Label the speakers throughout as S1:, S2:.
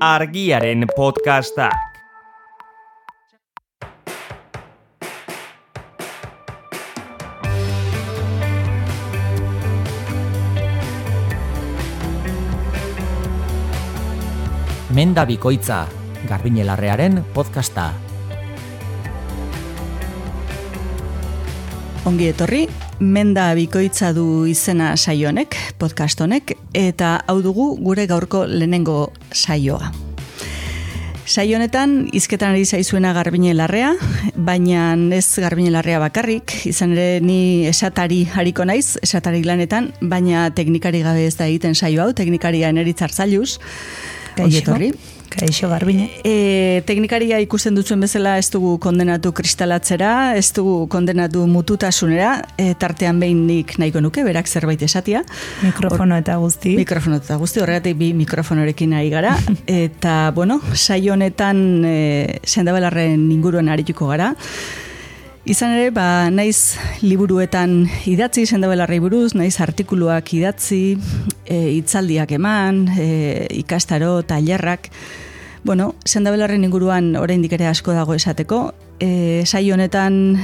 S1: argiaren podcastak.
S2: Menda Bikoitza, Garbinelarrearen podcasta.
S3: Ongi etorri, Menda Bikoitza du izena saio honek, podcast honek, eta hau dugu gure gaurko lehenengo saioa. Saio honetan hizketan ari zaizuena Garbine Larrea, baina ez Garbine Larrea bakarrik, izan ere ni esatari hariko naiz, esatari lanetan, baina teknikari gabe ez da egiten saio hau, teknikaria eneritzar zailuz. Ongi etorri.
S4: Kaixo garbine.
S3: E, teknikaria ikusten dutzuen bezala ez dugu kondenatu kristalatzera, ez dugu kondenatu mututasunera, e, tartean behin nik nahiko nuke, berak zerbait esatia.
S4: Mikrofono eta guzti.
S3: Mikrofono eta guzti, horregatik bi mikrofonorekin ari gara. eta, bueno, saio honetan e, zendabelarren inguruan arituko gara. Izan ere, ba, naiz liburuetan idatzi sendabelarrei buruz, naiz artikuluak idatzi, e, itzaldiak eman, e, ikastaro, tailerrak. Bueno, sendabelarren inguruan oraindik ere asko dago esateko. E, sai honetan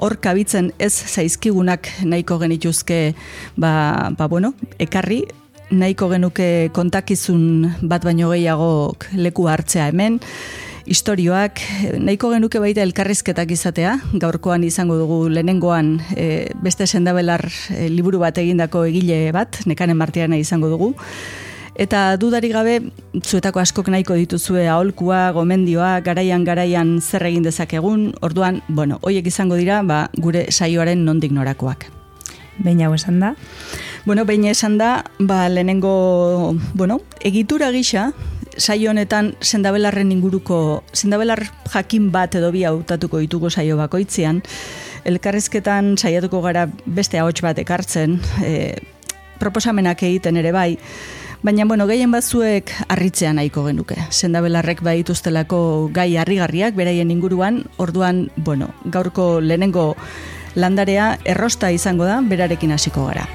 S3: hor kabitzen ez zaizkigunak nahiko genituzke ba, ba bueno, ekarri, nahiko genuke kontakizun bat baino gehiagok leku hartzea hemen, istorioak, nahiko genuke baita elkarrizketak izatea, gaurkoan izango dugu lehenengoan e, beste sendabelar e, liburu bat egindako egile bat, nekanen martiana izango dugu, Eta dudari gabe, zuetako askok nahiko dituzue aholkua, gomendioa, garaian garaian zer egin dezakegun, orduan, bueno, hoiek izango dira, ba, gure saioaren nondik norakoak.
S4: Behin hau esan da?
S3: Bueno, behin esan da, ba, lehenengo, bueno, egitura gisa, saio honetan sendabelarren inguruko, sendabelar jakin bat edo bi hautatuko ditugu saio bakoitzean, elkarrizketan saiatuko gara beste ahots bat ekartzen, e, proposamenak egiten ere bai, Baina, bueno, gehien batzuek harritzea nahiko genuke. Sendabelarrek bai dituztelako gai harrigarriak, beraien inguruan, orduan, bueno, gaurko lehenengo landarea errosta izango da, berarekin hasiko gara.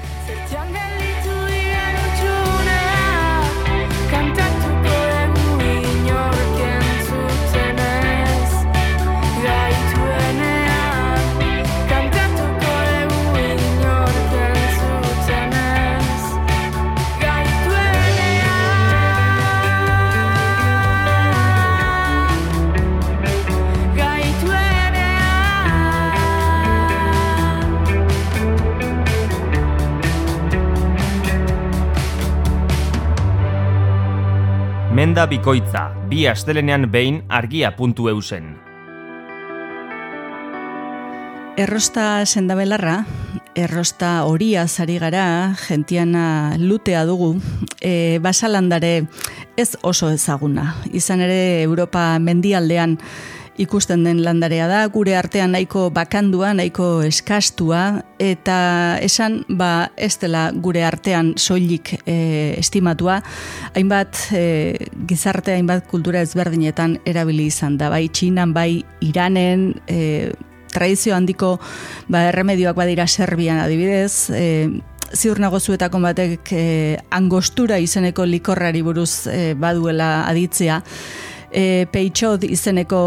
S1: Menda Bikoitza, bi astelenean behin argia puntu eusen.
S3: Errosta sendabelarra, errosta horia zari gara, gentiana lutea dugu, e, basalandare ez oso ezaguna. Izan ere Europa mendialdean ikusten den landarea da, gure artean nahiko bakandua, nahiko eskastua, eta esan, ba, ez dela gure artean soilik e, estimatua, hainbat e, gizarte, hainbat kultura ezberdinetan erabili izan da, bai txinan, bai iranen, e, tradizio handiko ba, erremedioak badira Serbian adibidez, e, ziur nagozuetako batek e, angostura izeneko likorrari buruz e, baduela aditzea, e, peitxot izeneko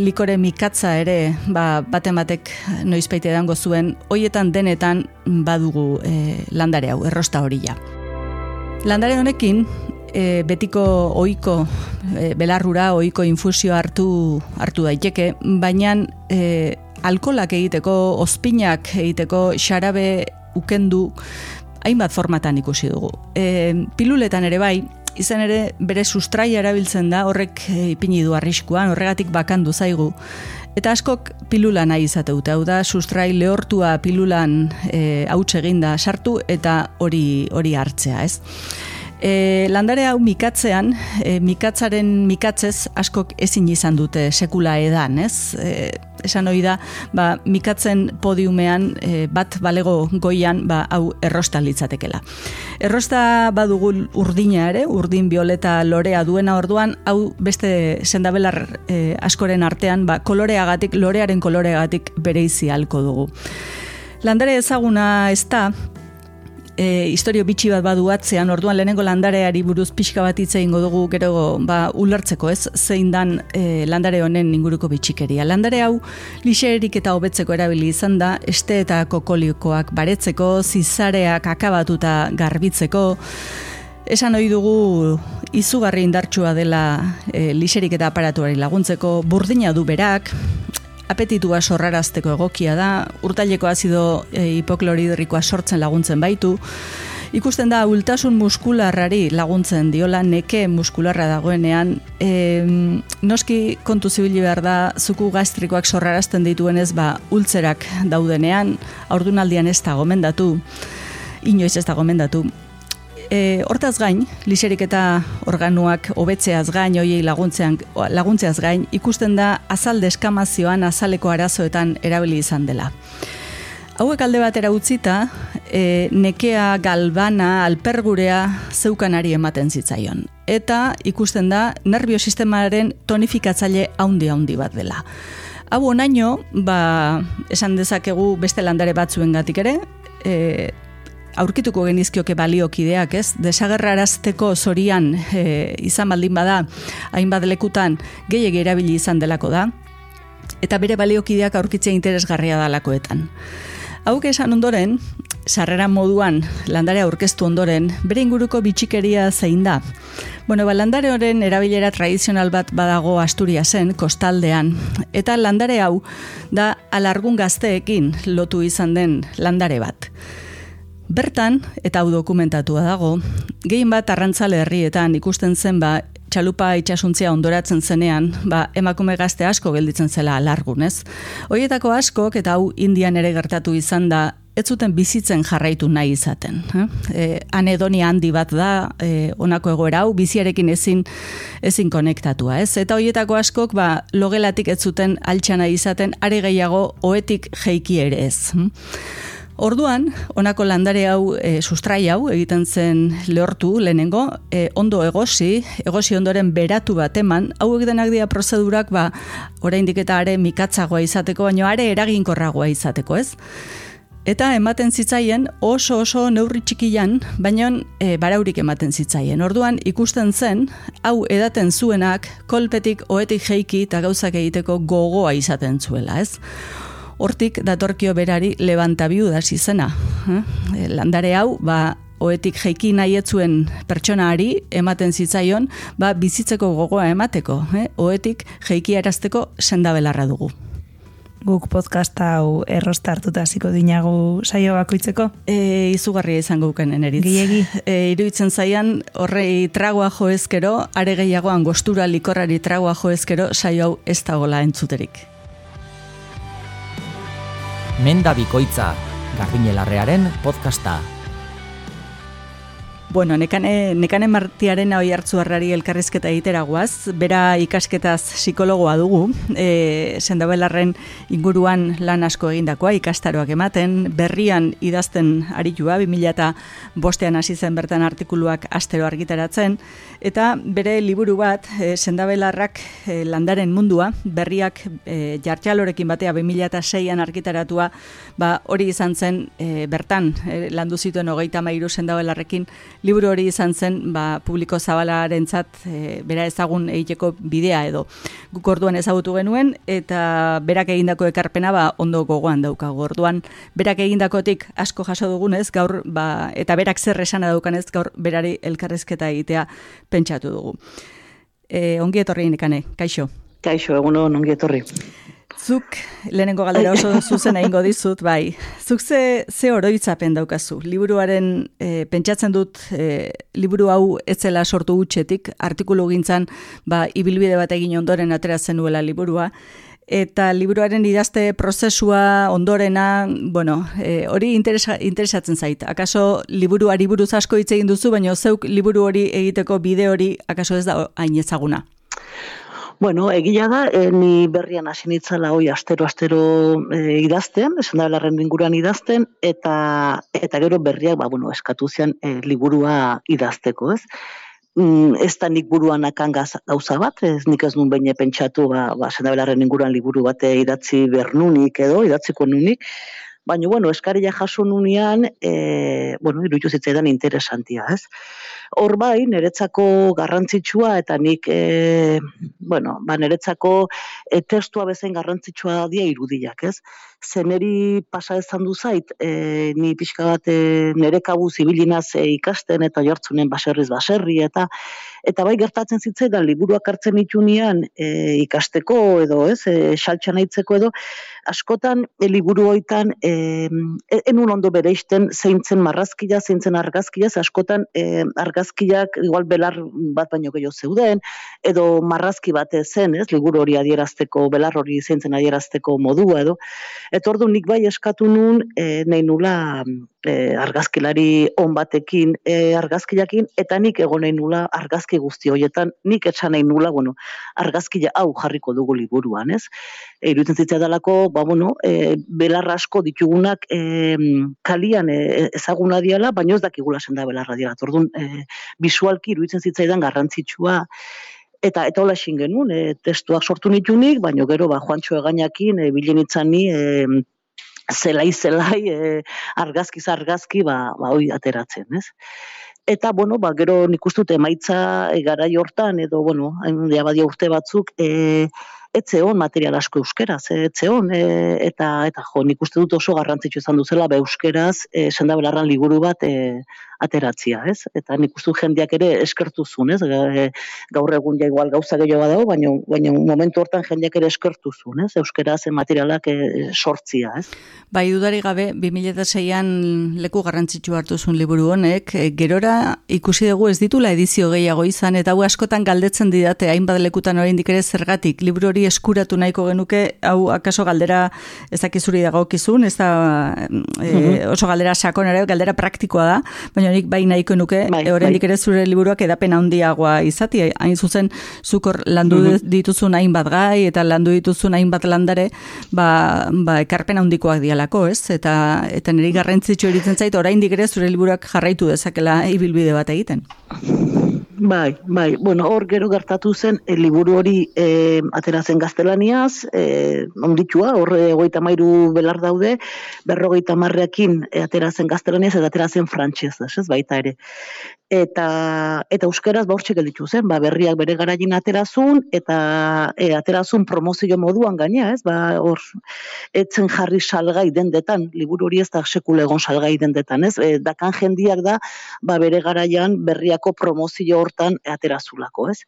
S3: likore mikatza ere ba, baten batek noizpeite edango zuen, hoietan denetan badugu e, landare hau, errosta horila. Landare honekin, e, betiko ohiko e, belarrura, ohiko infusio hartu hartu daiteke, baina e, alkolak egiteko, ospinak egiteko, xarabe ukendu, hainbat formatan ikusi dugu. E, piluletan ere bai, izan ere bere sustraia erabiltzen da horrek e, ipini du arriskuan, horregatik bakandu zaigu. Eta askok pilula nahi izate dute, hau da sustrai lehortua pilulan e, eginda sartu eta hori hori hartzea, ez? E, landare hau mikatzean, e, mikatzaren mikatzez askok ezin izan dute sekula edan, ez? E, esan hori da, ba, mikatzen podiumean e, bat balego goian ba, hau errosta litzatekela. Errosta badugu urdina ere, urdin bioleta lorea duena orduan, hau beste sendabelar e, askoren artean, ba, koloreagatik, lorearen koloreagatik bere izi halko dugu. Landare ezaguna ez da, e, historio bitxi bat badu atzean, orduan lehenengo landareari buruz pixka bat hitz egingo dugu gero ba, ulertzeko ez, zein dan e, landare honen inguruko bitxikeria. Landare hau, lixerik eta hobetzeko erabili izan da, este eta kokoliokoak baretzeko, zizareak akabatuta garbitzeko, Esan ohi dugu izugarri indartsua dela e, lixerik eta aparatuari laguntzeko, burdina du berak, apetitua sorrarazteko egokia da, urtaileko azido e, hipokloridrikoa sortzen laguntzen baitu, ikusten da ultasun muskularrari laguntzen diola neke muskularra dagoenean. E, noski kontu zibili behar da zuku gastrikoak sorrarazten dituenez ba ultzerak daudenean aurdunaldian ez da gomendatu. Inoiz ez da gomendatu E, hortaz gain, liserik eta organuak hobetzeaz gain, hoiei laguntzean, laguntzeaz gain, ikusten da azal deskamazioan azaleko arazoetan erabili izan dela. Hauek alde batera utzita, e, nekea galbana alpergurea zeukanari ematen zitzaion. Eta ikusten da nerviosistemaren tonifikatzaile haundi haundi bat dela. Hau onaino, ba, esan dezakegu beste landare batzuen gatik ere, e, aurkituko genizkioke baliokideak, ez? Desagerrarazteko zorian e, izan baldin bada, hainbat lekutan gehiegi erabili izan delako da, eta bere baliokideak aurkitzea interesgarria dalakoetan. Hauk esan ondoren, sarrera moduan landare aurkeztu ondoren, bere inguruko bitxikeria zein da. Bueno, ba, landare horren erabilera tradizional bat badago Asturiasen, kostaldean, eta landare hau da alargun gazteekin lotu izan den landare bat. Bertan, eta hau dokumentatua dago, gehien bat arrantzale herrietan ikusten zen ba, txalupa itxasuntzia ondoratzen zenean, ba, emakume gazte asko gelditzen zela alargun, ez? Hoietako askok, eta hau indian ere gertatu izan da, ez zuten bizitzen jarraitu nahi izaten. Eh? E, anedonia handi bat da, e, onako egoera hau, biziarekin ezin ezin konektatua, ez? Eta hoietako askok, ba, logelatik ez zuten altxana izaten, are gehiago, oetik jeiki ere ez. Orduan, honako landare hau, e, sustrai hau, egiten zen lehortu lehenengo, e, ondo egosi, egosi ondoren beratu bat eman, hau egitenak dira prozedurak, ba, oraindik eta are mikatzagoa izateko, baina are eraginkorragoa izateko, ez? Eta ematen zitzaien oso oso neurri txikian, baina e, baraurik ematen zitzaien. Orduan ikusten zen, hau edaten zuenak kolpetik oetik jeiki eta gauzak egiteko gogoa izaten zuela, ez? Hortik datorkio berari levanta biudas izena. Eh? Landare hau, ba, oetik jeiki nahi etzuen pertsonaari ematen zitzaion, ba, bizitzeko gogoa emateko. Eh? Oetik jeiki erazteko sendabelarra dugu.
S4: Guk podcast hau errosta hartuta hasiko dinagu saio bakoitzeko?
S3: E, izugarria izango ukenen eritz.
S4: Giegi.
S3: E, iruditzen zaian, horrei tragoa joezkero, are gehiagoan gostura likorrari tragoa joezkero, saio hau ez dagoela entzuterik.
S2: Menda Bikoitza, Garbiñelarrearen podcasta.
S3: Bueno, nekane, nekane martiaren hoi hartzu harrari elkarrizketa egiteragoaz, bera ikasketaz psikologoa dugu, e, sendabelarren inguruan lan asko egindakoa, ikastaroak ematen, berrian idazten aritua, 2000 eta bostean hasi zen bertan artikuluak astero argitaratzen, eta bere liburu bat, e, sendabelarrak e, landaren mundua, berriak e, jartxalorekin batea 2000 eta seian argitaratua, ba, hori izan zen e, bertan, e, landu zituen hogeita mairu sendabelarrekin, liburu hori izan zen ba, publiko zabalarentzat e, bera ezagun egiteko bidea edo guk orduan ezagutu genuen eta berak egindako ekarpena ba, ondo gogoan daukago orduan berak egindakotik asko jaso dugunez gaur ba, eta berak zer esana daukanez gaur berari elkarrezketa egitea pentsatu dugu. E, ongi etorri nekane, kaixo.
S5: Kaixo, egunon ongi etorri.
S3: Zuk, lehenengo galdera oso zuzen egingo dizut, bai. Zuk ze, ze oroitzapen daukazu? Liburuaren, e, pentsatzen dut, e, liburu hau etzela sortu gutxetik, artikulu gintzan, ba, ibilbide bat egin ondoren ateratzen nuela liburua, eta liburuaren idazte prozesua ondorena, bueno, e, hori interesa, interesatzen zait. Akaso liburuari buruz asko hitz egin duzu, baina zeuk liburu hori egiteko bide hori akaso ez da hain ezaguna.
S5: Bueno, egia da, e, ni berrian hasi nitzala hoi astero-astero e, idazten, esan da belarren inguruan idazten, eta eta gero berriak, ba, bueno, eskatu zian e, liburua idazteko, ez? Mm, ez da nik buruan akan gauza bat, ez nik ez nun baina pentsatu, ba, ba, belarren inguruan liburu bate idatzi bernunik edo, idatziko nunik, Baina, bueno, eskaria jaso nunean, e, bueno, iruditu zitzaidan interesantia, ez? Hor bai, niretzako garrantzitsua eta nik, e, bueno, ba, niretzako e, testua bezen garrantzitsua dia irudiak, ez? Zeneri pasa ezan du zait, e, ni pixka bat e, nere kabu zibilinaz e, ikasten eta jortzunen baserriz baserri, eta eta bai gertatzen zitzaidan liburuak hartzen itunean e, ikasteko edo ez, e, xaltxan aitzeko edo, askotan e, liburu hoitan e, e, enun ondo bere isten zeintzen marrazkia, zeintzen argazkia, askotan e, argazkiak igual belar bat baino gehiago zeuden, edo marrazki bat zen, ez, liburu hori adierazteko, belar hori zeintzen adierazteko modua edo, Eta ordu nik bai eskatu nun, e, nahi nula e, argazkilari on batekin e, argazkilakin, eta nik egon nahi nula argazki guzti horietan, nik etxan nahi nula, bueno, argazkila hau jarriko dugu liburuan, ez? E, iruditzen zitzea dalako, ba, bueno, e, belarra asko ditugunak e, kalian e, ezaguna diala, baina ez dakigula da belarra diala. Orduan, e, visualki iruditzen zitzaidan garrantzitsua, eta eta hola xin genuen, e, testuak sortu nitunik, baina gero ba, Juantxo egainakin, e, bilen itzani, e, zelai zelai, e, argazki argazki, ba, ba hoi ateratzen, ez? Eta, bueno, ba, gero nik ustut emaitza e, garai hortan, edo, bueno, hain badia urte batzuk, e, etze hon material asko euskeraz, e, etze hon, e, eta, eta jo, nik uste dut oso garrantzitsu izan duzela, be euskeraz, e, sendabelarran liburu bat, e, ateratzia, ez? Eta nik uste jendeak ere eskertu zuen, ez? Gaur egun ja igual gauza gehiago badago, baina baina momentu hortan jendeak ere eskertu zuen, ez? Euskaraz materialak e, sortzia, ez?
S3: Bai, dudari gabe 2006an leku garrantzitsu hartu zuen liburu honek, e, gerora ikusi dugu ez ditula edizio gehiago izan eta hau askotan galdetzen didate hainbat lekutan oraindik ere zergatik liburu hori eskuratu nahiko genuke, hau akaso galdera ez dakizuri dagokizun, ez da e, oso galdera sakon ere, galdera praktikoa da, baina nik bai nahiko nuke, bai, e, oraindik bai. ere zure liburuak edapen handiagoa izati, hain zuzen zukor landu mm dituzun hainbat gai eta landu dituzun hainbat landare, ba, ba ekarpen handikoak dialako, ez? Eta eta niri garrantzitsu eritzen zait oraindik ere zure liburuak jarraitu dezakela ibilbide bat egiten.
S5: Bai, bai, bueno, hor gero gertatu zen, e, liburu hori e, atera zen gaztelaniaz, e, onditxua, hor egoita mairu belar daude, berrogeita marreakin e, atera zen gaztelaniaz, eta atera zen frantxez, ez baita ere eta eta euskeraz ba hortxe gelditu zen, ba berriak bere garaien aterazun eta e, aterazun promozio moduan gaina, ez? Ba hor etzen jarri salgai dendetan, liburu hori ez da sekule egon salgai dendetan, ez? E, dakan jendiak da ba bere garaian berriako promozio hortan aterazulako, ez?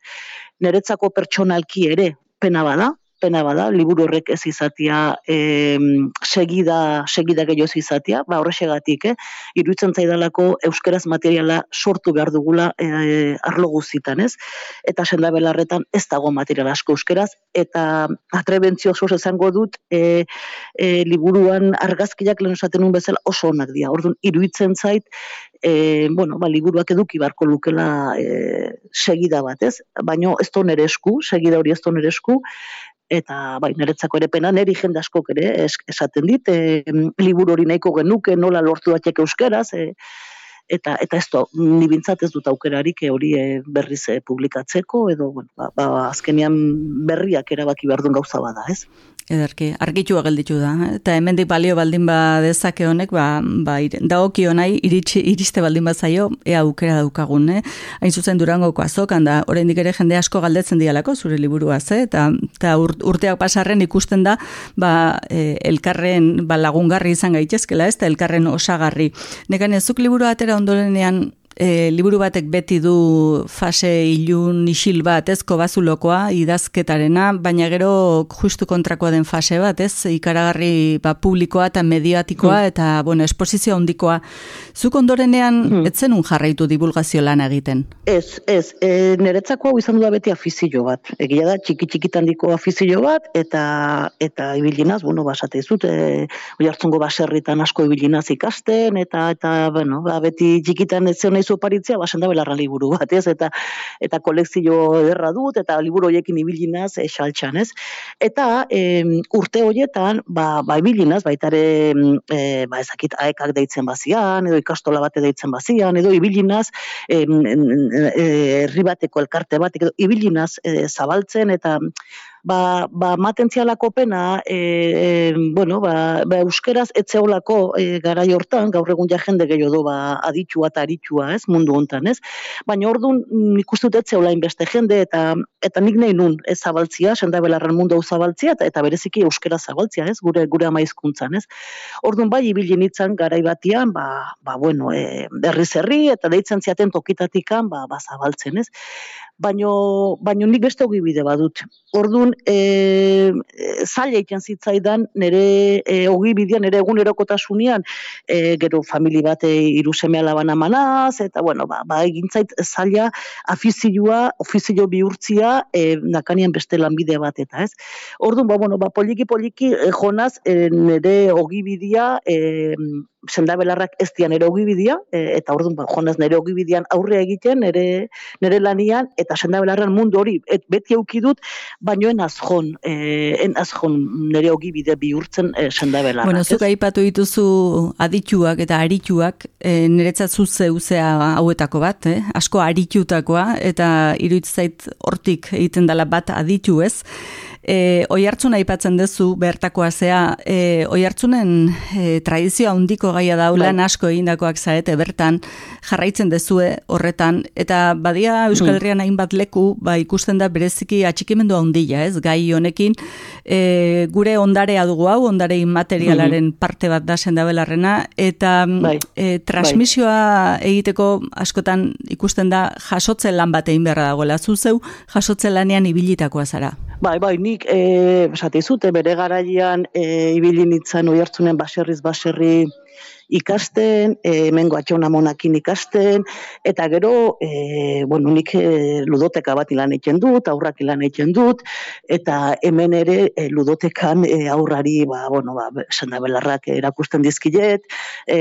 S5: Neretzako pertsonalki ere pena bada, pena bada, liburu horrek ez izatia e, segida, segida gehiago ez izatia, ba horrexegatik, eh? iruditzen zaidalako euskeraz materiala sortu behar dugula e, arlo guztitan, ez? Eta senda belarretan ez dago material asko euskeraz, eta atrebentzio oso esango dut, e, e, liburuan argazkiak lehen esaten bezala oso onak dira. Orduan, iruditzen zait, e, bueno, ba, liburuak eduki barko lukela e, segida bat, ez? Baina ez da esku, segida hori ez da esku, eta bai, niretzako ere pena, niri jende askok ere esaten dit, e, liburu hori nahiko genuke, nola lortu datek euskeraz, e, eta eta ez ni bintzat ez dut aukerarik hori e, berriz e, publikatzeko, edo, bueno, ba, ba, azkenian berriak erabaki behar duen gauza bada, ez?
S3: Ederki, argitua gelditu da. Eta hemendik balio baldin ba dezake honek, ba, ba dagoki honai iritsi, iriste baldin ba zaio, ea aukera daukagun, eh? Hain zuzen durangoko azokan da, oraindik ere jende asko galdetzen dialako zure liburua, eh? Eta, eta urteak pasarren ikusten da, ba, e, elkarren ba, lagungarri izan gaitezkela, ez? elkarren osagarri. Nekan ezuk liburu atera ondorenean e, liburu batek beti du fase ilun isil bat, ez, kobazulokoa, idazketarena, baina gero justu kontrakoa den fase bat, ez, ikaragarri ba, publikoa eta mediatikoa, hmm. eta, bueno, esposizio handikoa. Zuk ondorenean, hmm. etzenun jarraitu divulgazio lan egiten?
S5: Ez, ez, e, niretzako hau izan du da beti afizio bat. Egia da, txiki txikitan diko afizio bat, eta eta ibilinaz, bueno, basate izut, e, oi hartzungo baserritan asko ibilinaz ikasten, eta, eta, bueno, ba, beti txikitan ez naizu oparitzea, ba, senda belarra liburu bat, ez? Eta, eta kolekzio ederra dut, eta liburu horiekin ibilinaz, e, xaltxan, ez? Eta e, urte horietan, ba, ba ibilinaz, baita ere, e, ba, ezakit, aekak deitzen bazian, edo ikastola bate deitzen bazian, edo ibilinaz, herri e, bateko elkarte bat, edo ibilinaz e, zabaltzen, eta ba, ba matentzialako pena, e, e, bueno, ba, ba euskeraz etzeolako e, garai hortan, gaur egun ja jende gehiago do, ba, aditua eta aritua, ez, mundu hontan, ez? Baina orduan nik uste dut etzeola jende, eta eta nik nahi nun ez zabaltzia, senda belarren mundu zabaltzia, eta, eta bereziki euskera zabaltzia, ez, gure gure amaizkuntzan, ez? Orduan bai, ibili nitzan garai batian, ba, ba bueno, e, zerri, eta deitzen ziaten tokitatikan, ba, ba zabaltzen, ez? Baino baino nik beste hogi bide badut. Ordun eh zaila ikan zitzaidan nere e, hogi bidean nere egunerokotasunean e, gero famili bate hiru seme alabana manaz eta bueno ba ba egintzait zaila afizioa ofizio bihurtzia e, nakanian beste lanbide bat eta ez. Ordun ba bueno ba poliki poliki e, Jonas e, e, sendabelarrak ez dian ere ogibidea, e, eta orduan ba, joanaz nire ogibidean aurre egiten, nire, nire lanian, eta sendabelarran mundu hori et, beti auki dut, baino enaz jon, e, enaz jon nire ogibide bihurtzen e, sendabelarrak.
S3: Bueno, zuk aipatu dituzu adituak eta arituak, e, niretzat zeuzea hauetako bat, eh? asko aritutakoa, eta iruditzait hortik egiten dela bat aditu ez, E, oi hartzuna aipatzen duzu bertakoa zea, e, oi hartzunen e, tradizioa handiko gaia da, lan bai. asko egindakoak zarete bertan, jarraitzen dezue horretan, eta badia Euskal mm. Herrian hainbat leku, ba, ikusten da bereziki atxikimendu handia, ez, gai honekin, e, gure ondarea dugu hau, ondare inmaterialaren mm. parte bat da sendabelarrena, eta bai. e, transmisioa egiteko askotan ikusten da jasotzen lan bat egin beharra dagoela, zuzeu jasotzen lanean ibilitakoa zara.
S5: Bai, bai, nik, e, zute, bere garaian e, ibili nintzen oi hartzunen baserriz baserri ikasten, e, mengo atxona monakin ikasten, eta gero, e, bueno, nik e, ludoteka bat ilan egiten dut, aurrak ilan egiten dut, eta hemen ere e, ludotekan e, aurrari, ba, bueno, ba, sendabelarrak erakusten dizkilet, e,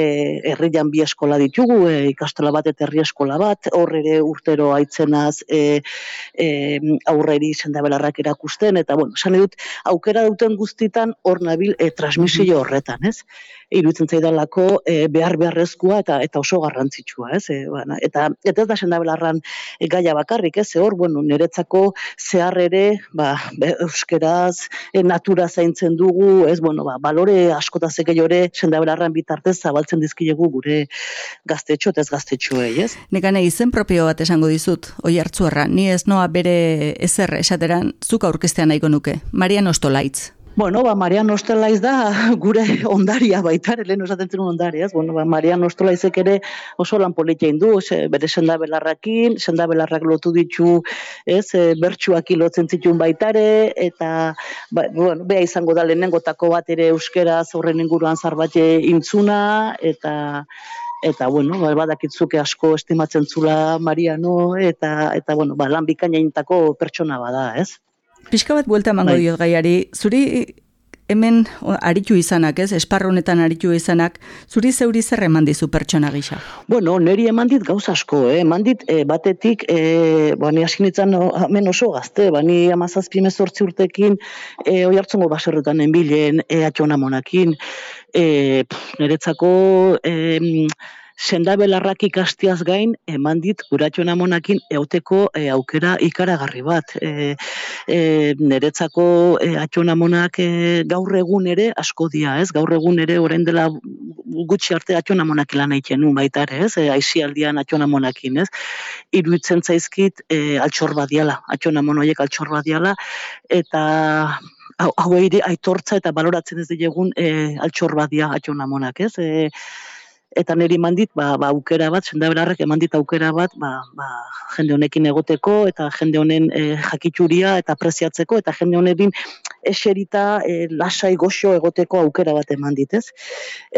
S5: herrian bi eskola ditugu, e, ikastola bat eta herri eskola bat, hor ere urtero aitzenaz e, e, aurreri sendabelarrak erakusten, eta, bueno, esan dut, aukera duten guztitan hor nabil e, transmisio horretan, ez? iruditzen zaidalako e, behar beharrezkoa eta eta oso garrantzitsua, ez? E, bana, eta eta ez da sendabelarran e, gaia bakarrik, ez? Hor, bueno, niretzako zehar ere, ba, euskeraz, e, natura zaintzen dugu, ez? Bueno, ba, balore askota zeke jore sendabelarran bitartez zabaltzen dizkilegu gure gaztetxo eta ez gaztetxoei, ez?
S3: Nekane izen propio bat esango dizut, oi hartzuarra, ni ez noa bere ezer esateran, zuk aurkestean nahiko nuke, Marian Ostolaitz.
S5: Bueno, ba, Marian Ostelaiz da gure ondaria baita, lehen osaten zen ondaria, ez? Bueno, ba, Marian Ostelaizek ere oso lan politia indu, ze, bere senda belarrakin, senda belarrak lotu ditu, ez, e, bertsuak ilotzen zituen baitare, eta, ba, bueno, beha izango da lehenengotako bat ere euskera zaurren inguruan zarbate intzuna, eta, eta bueno, ba, badakitzuke asko estimatzen zula Mariano, eta, eta bueno, ba, lan bikaina pertsona bada, ez?
S3: Pixka bat buelta emango bai. diot gaiari, zuri hemen aritu izanak, ez? Esparro honetan aritu izanak, zuri zeuri zer eman dizu pertsona gisa?
S5: Bueno, neri eman dit gauz asko, eh? eman dit eh, batetik, eh, ba, ni asinitzen hemen oso gazte, ba, ni amazazpi mezortzi urtekin, eh, oi hartzungo baserretan enbilen, eh, atxona monakin, eh, niretzako, eh, senda belarrak ikastiaz gain, eman dit guratxo namonakin euteko e, aukera ikaragarri bat. E, e, neretzako e, atxo namonak e, gaur egun ere asko dia, ez? Gaur egun ere orain dela gutxi arte atxo namonak lan egiten nu baita ere, ez? E, Aixi aldian atxo namonakin, ez? Iruitzen zaizkit e, altxor badiala, atxo namonoiek altxor badiala, eta hau aitortza eta baloratzen ez dilegun e, altxor badia atxo namonak, ez? E, eta niri mandit ba, ba aukera bat sendabelarrek emandit aukera bat ba, ba, jende honekin egoteko eta jende honen e, jakitzuria eta preziatzeko eta jende honekin eserita e, lasai goxo egoteko aukera bat eman dit, ez?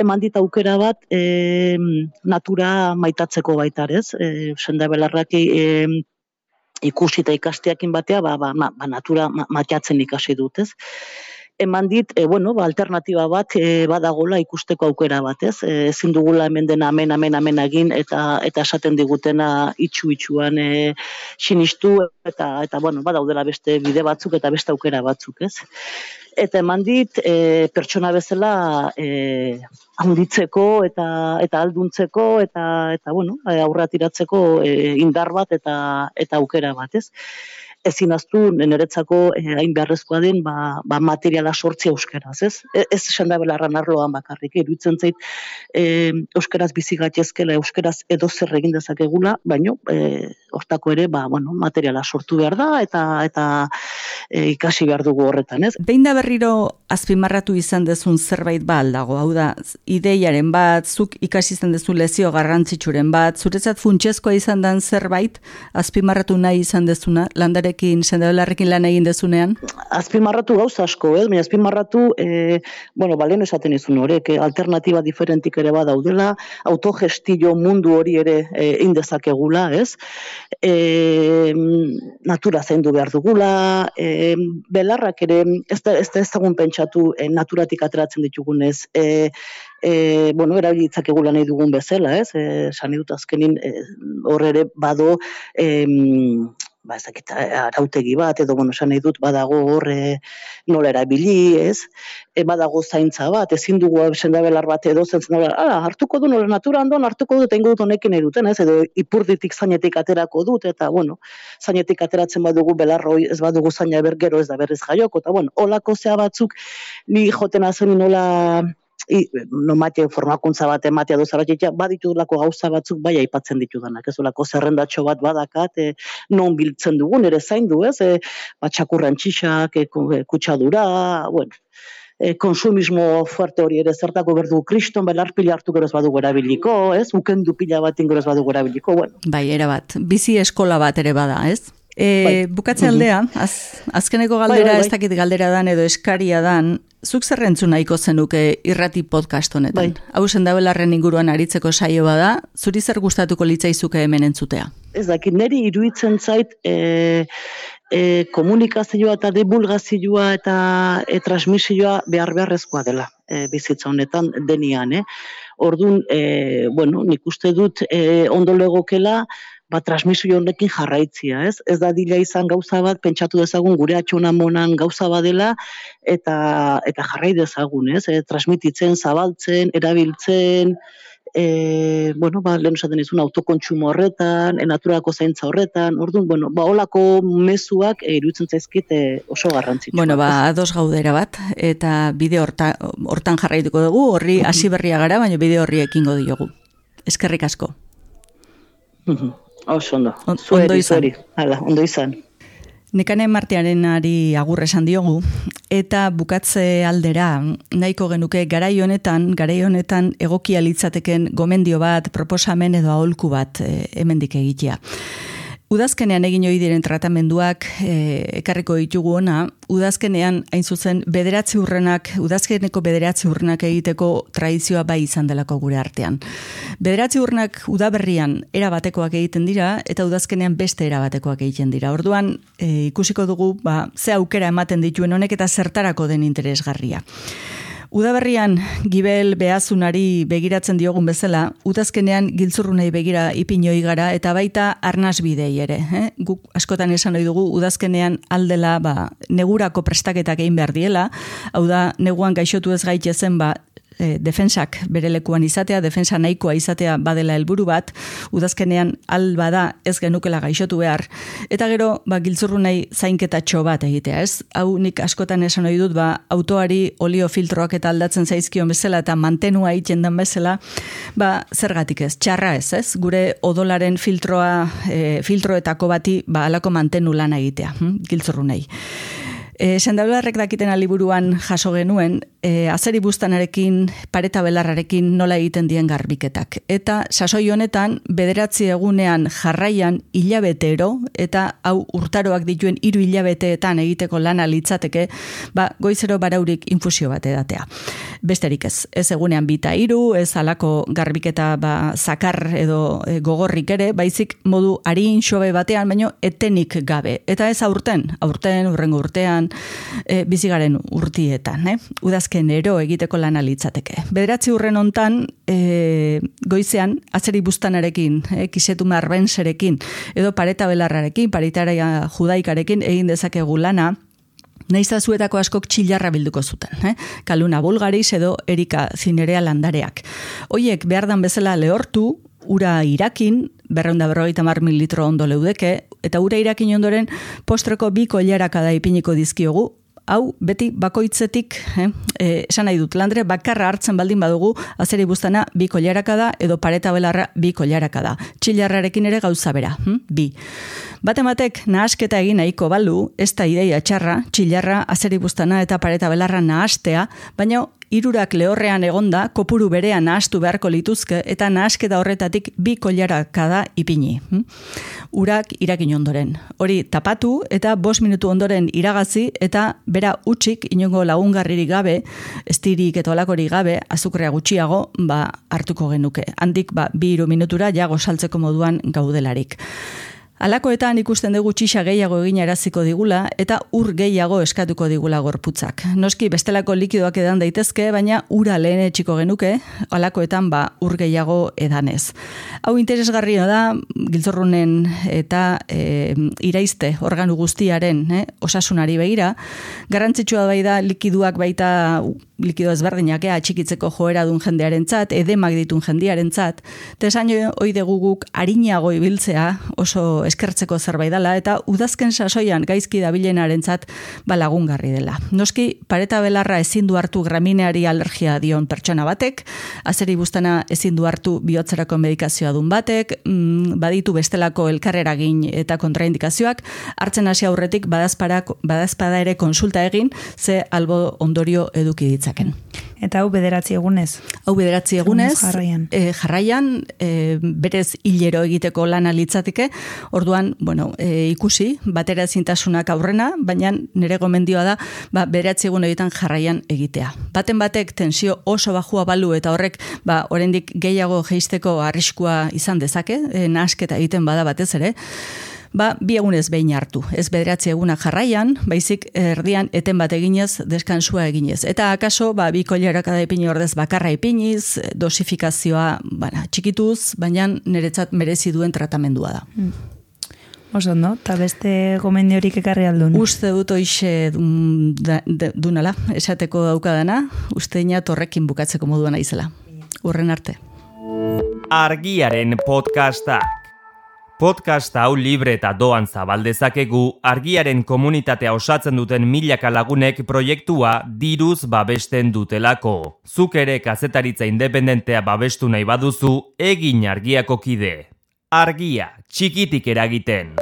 S5: Eman dit aukera bat e, natura maitatzeko baitar, ez? E, sendabelarrak e, ikusi eta ikasteakin batea, ba, ba, ba, natura matiatzen ikasi dut, ez? Eman dit, e, bueno, ba, alternatiba bat e, badagola ikusteko aukera bat, ez? E, ezin dugula hemen dena amen, amen, amen egin, eta eta esaten digutena itxu itxuan e, sinistu, eta, eta bueno, badaudela beste bide batzuk eta beste aukera batzuk, ez? Eta eman dit, e, pertsona bezala e, handitzeko eta eta alduntzeko eta eta bueno, aurratiratzeko e, indar bat eta eta aukera bat, ez? Ezin aztu neretzako eh, hain beharrezkoa den ba, ba materiala sortzea euskeraz, ez? E, ez esan da belarran arloan bakarrik, iruditzen zait e, euskeraz bizi gaitezkela euskeraz edo zer egin dezakegula, baino e, hortako ere ba, bueno, materiala sortu behar da eta eta e, ikasi behar dugu horretan, ez?
S3: Behin da berriro azpimarratu izan dezun zerbait ba aldago, hau da, ideiaren bat, zuk ikasi izan dezu lezio garrantzitsuren bat, zuretzat funtsezkoa izan den zerbait, azpimarratu nahi izan dezuna, landarekin, sendabelarrekin lan egin dezunean?
S5: Azpimarratu gauza asko, ez? Eh? azpimarratu, e, bueno, balen esaten izun horrek, alternatiba diferentik ere badaudela, autogestio mundu hori ere e, indezakegula, ez? E, natura zaindu behar dugula, e, belarrak ere, ez da, ez da ezagun pentsatu e, naturatik ateratzen ditugunez, e, e, bueno, erabilitzak egula nahi dugun bezala, ez? E, sani dut azkenin, e, hor ere bado, e, ba, ez dakit, arautegi bat, edo, bueno, esan nahi dut, badago horre nola erabili, ez? E, badago zaintza bat, ezin dugu sendabelar bat edo zen ah, hartuko du nola natura andon, hartuko dut, egin dut honekin nahi duten, ez? Edo ipurditik zainetik aterako dut, eta, bueno, zainetik ateratzen badugu belarroi, ez badugu zaina bergero ez da berriz jaioko, eta, bueno, olako zea batzuk, ni joten azen nola i, no mate formakuntza bat ematea do zaratik baditu lako gauza batzuk bai aipatzen ditudanak. Ez olako zerrendatxo bat badakat e, non biltzen dugun ere zaindu ez? E, batxakurran txixak e, kutsadura bueno e, konsumismo fuerte hori ere zertako berdu. Kriston belar pila hartu gero ez badugu erabiliko ez? Ukendu pila bat ingero ez badugu erabiliko bueno.
S3: bai era bat bizi eskola bat ere bada ez E, bai. Bukatze aldea, az, azkeneko bai, galdera bai, bai, ez dakit galdera dan edo eskaria dan, zuk zerrentzu nahiko zenuke irrati podcast honetan? Bai. Hau zendabelarren inguruan aritzeko saio bada, zuri zer gustatuko litzaizuke hemen entzutea?
S5: Ez dakit, niri iruditzen zait e, e, komunikazioa eta divulgazioa eta e, transmisioa behar beharrezkoa dela e, bizitza honetan denian, eh? Orduan, e, bueno, nik uste dut e, ondo legokela, ba, transmisio honekin jarraitzia, ez? Ez da dila izan gauza bat, pentsatu dezagun gure atxona monan gauza badela, eta, eta jarrai dezagun, ez? E, transmititzen, zabaltzen, erabiltzen, e, bueno, ba, lehen esaten izun, autokontsumo horretan, e, naturako zaintza horretan, orduan, bueno, ba, olako mezuak e, iruditzen zaizkit e, oso garrantzitsua.
S3: Bueno, ba, ados gaudera bat, eta bide horta, hortan jarraituko dugu, horri hasi berria gara, baina bide horri ekingo diogu. Eskerrik asko.
S5: Oso ondo. ondo izan. Hala, ondo izan.
S3: Nekane martearen ari agur esan diogu, eta bukatze aldera, nahiko genuke garai honetan, garai honetan egokia litzateken gomendio bat, proposamen edo aholku bat e, hemendik egitea. Udazkenean egin hori diren tratamenduak e, ekarriko ditugu ona, udazkenean hain zuzen bederatzi urrenak, udazkeneko bederatzi urrenak egiteko tradizioa bai izan delako gure artean. Bederatzi urrenak udaberrian erabatekoak egiten dira eta udazkenean beste erabatekoak egiten dira. Orduan e, ikusiko dugu ba, ze aukera ematen dituen honek eta zertarako den interesgarria. Udaberrian gibel behazunari begiratzen diogun bezala, udazkenean giltzurrunei begira ipinoi gara eta baita arnaz bidei ere. Eh? Guk askotan esan ohi dugu udazkenean aldela ba, negurako prestaketak egin behar diela, hau da neguan gaixotu ez gaitezen ba, e, defensak bere lekuan izatea, defensa nahikoa izatea badela helburu bat, udazkenean alba da ez genukela gaixotu behar, eta gero, ba, giltzurru nahi zainketa txo bat egitea, ez? Hau nik askotan esan ohi dut, ba, autoari olio filtroak eta aldatzen zaizkion bezala eta mantenua egiten den bezala, ba, zergatik ez, txarra ez, ez? Gure odolaren filtroa, e, filtroetako bati, ba, alako mantenu lan egitea, hm? giltzurru nahi. E, Sendabelarrek dakiten aliburuan jaso genuen, e, azeri bustanarekin, pareta belarrarekin nola egiten dien garbiketak. Eta sasoi honetan, bederatzi egunean jarraian hilabetero, eta hau urtaroak dituen hiru hilabeteetan egiteko lana litzateke, ba, goizero baraurik infusio bat edatea. Besterik ez, ez egunean bita hiru, ez alako garbiketa ba, zakar edo e, gogorrik ere, baizik modu harin xobe batean, baino etenik gabe. Eta ez aurten, aurten, urrengo urtean, e, bizigaren urtietan, eh? udazken ero egiteko lan litzateke. Bederatzi urren hontan e, goizean, atzeri bustanarekin, e, kisetu marbenserekin, edo pareta belarrarekin, paritara judaikarekin egin dezakegu lana, Naiz zuetako askok txilarra bilduko zuten, eh? kaluna bulgariz edo erika zinerea landareak. Hoiek behar dan bezala lehortu, ura irakin, berreunda berrogeita mar mililitro ondo leudeke, eta ura irakin ondoren postreko bi koilaraka da ipiniko dizkiogu, hau beti bakoitzetik, eh, eh, esan nahi dut, landre bakarra hartzen baldin badugu, azeri buztana bi koilaraka da, edo pareta belarra bi koilaraka da. Txilarrarekin ere gauza bera, hm? bi. Batematek nahasketa egin nahiko balu, ez da ideia txarra, txilarra, azeri buztana eta pareta belarra nahastea, baina irurak lehorrean egonda, kopuru berean nahastu beharko lituzke, eta nahasketa horretatik bi koilaraka da ipini. Hm? Urak irakin ondoren. Hori tapatu eta bos minutu ondoren iragazi eta bera utxik inongo lagungarririk gabe, estirik eta olakorik gabe, azukrea gutxiago, ba, hartuko genuke. Handik, ba, bi iru minutura jago saltzeko moduan gaudelarik. Alakoetan ikusten dugu txixa gehiago egin eraziko digula eta ur gehiago eskatuko digula gorputzak. Noski bestelako likidoak edan daitezke, baina ura lehen etxiko genuke, alakoetan ba ur gehiago edanez. Hau interesgarria da, giltzorrunen eta e, iraizte organu guztiaren eh, osasunari begira, garrantzitsua bai da likiduak baita likido ezberdinak ea txikitzeko joera dun jendearen tzat, edemak ditun jendearen tzat, eta esan oide guguk harinago ibiltzea oso eskertzeko zerbait dela, eta udazken sasoian gaizki dabilenaren tzat balagungarri dela. Noski, pareta belarra ezin du hartu gramineari alergia dion pertsona batek, azeri bustana ezin du hartu bihotzerako medikazioa dun batek, mm, baditu bestelako elkarreragin eta kontraindikazioak, hartzen hasi aurretik badazpada ere konsulta egin, ze albo ondorio eduki ditzen ditzaken.
S4: Eta hau bederatzi egunez?
S3: Hau bederatzi egunez, jarraian, e, jarraian e, berez hilero egiteko lana litzatike, orduan, bueno, e, ikusi, batera zintasunak aurrena, baina nire gomendioa da, ba, bederatzi egun egiten jarraian egitea. Baten batek tensio oso bajua balu eta horrek, ba, oraindik gehiago geisteko arriskua izan dezake, e, nasketa egiten bada batez ere, ba, bi egunez behin hartu. Ez bederatzi egunak jarraian, baizik erdian eten bat eginez, deskansua eginez. Eta akaso, ba, bi kolerak da ipini ordez bakarra ipiniz, dosifikazioa bana, txikituz, baina niretzat merezi duen tratamendua da. Mm.
S4: Oso, no? Ta beste gomendi horik ekarri aldun?
S3: Uste dut oixe dunala, esateko daukadana, uste ina torrekin bukatzeko moduan aizela. Urren arte.
S1: Argiaren podcasta. Podcast hau libre eta doan zabaldezakegu argiaren komunitatea osatzen duten milaka lagunek proiektua diruz babesten dutelako. Zuk ere kazetaritza independentea babestu nahi baduzu egin argiako kide. Argia, txikitik eragiten.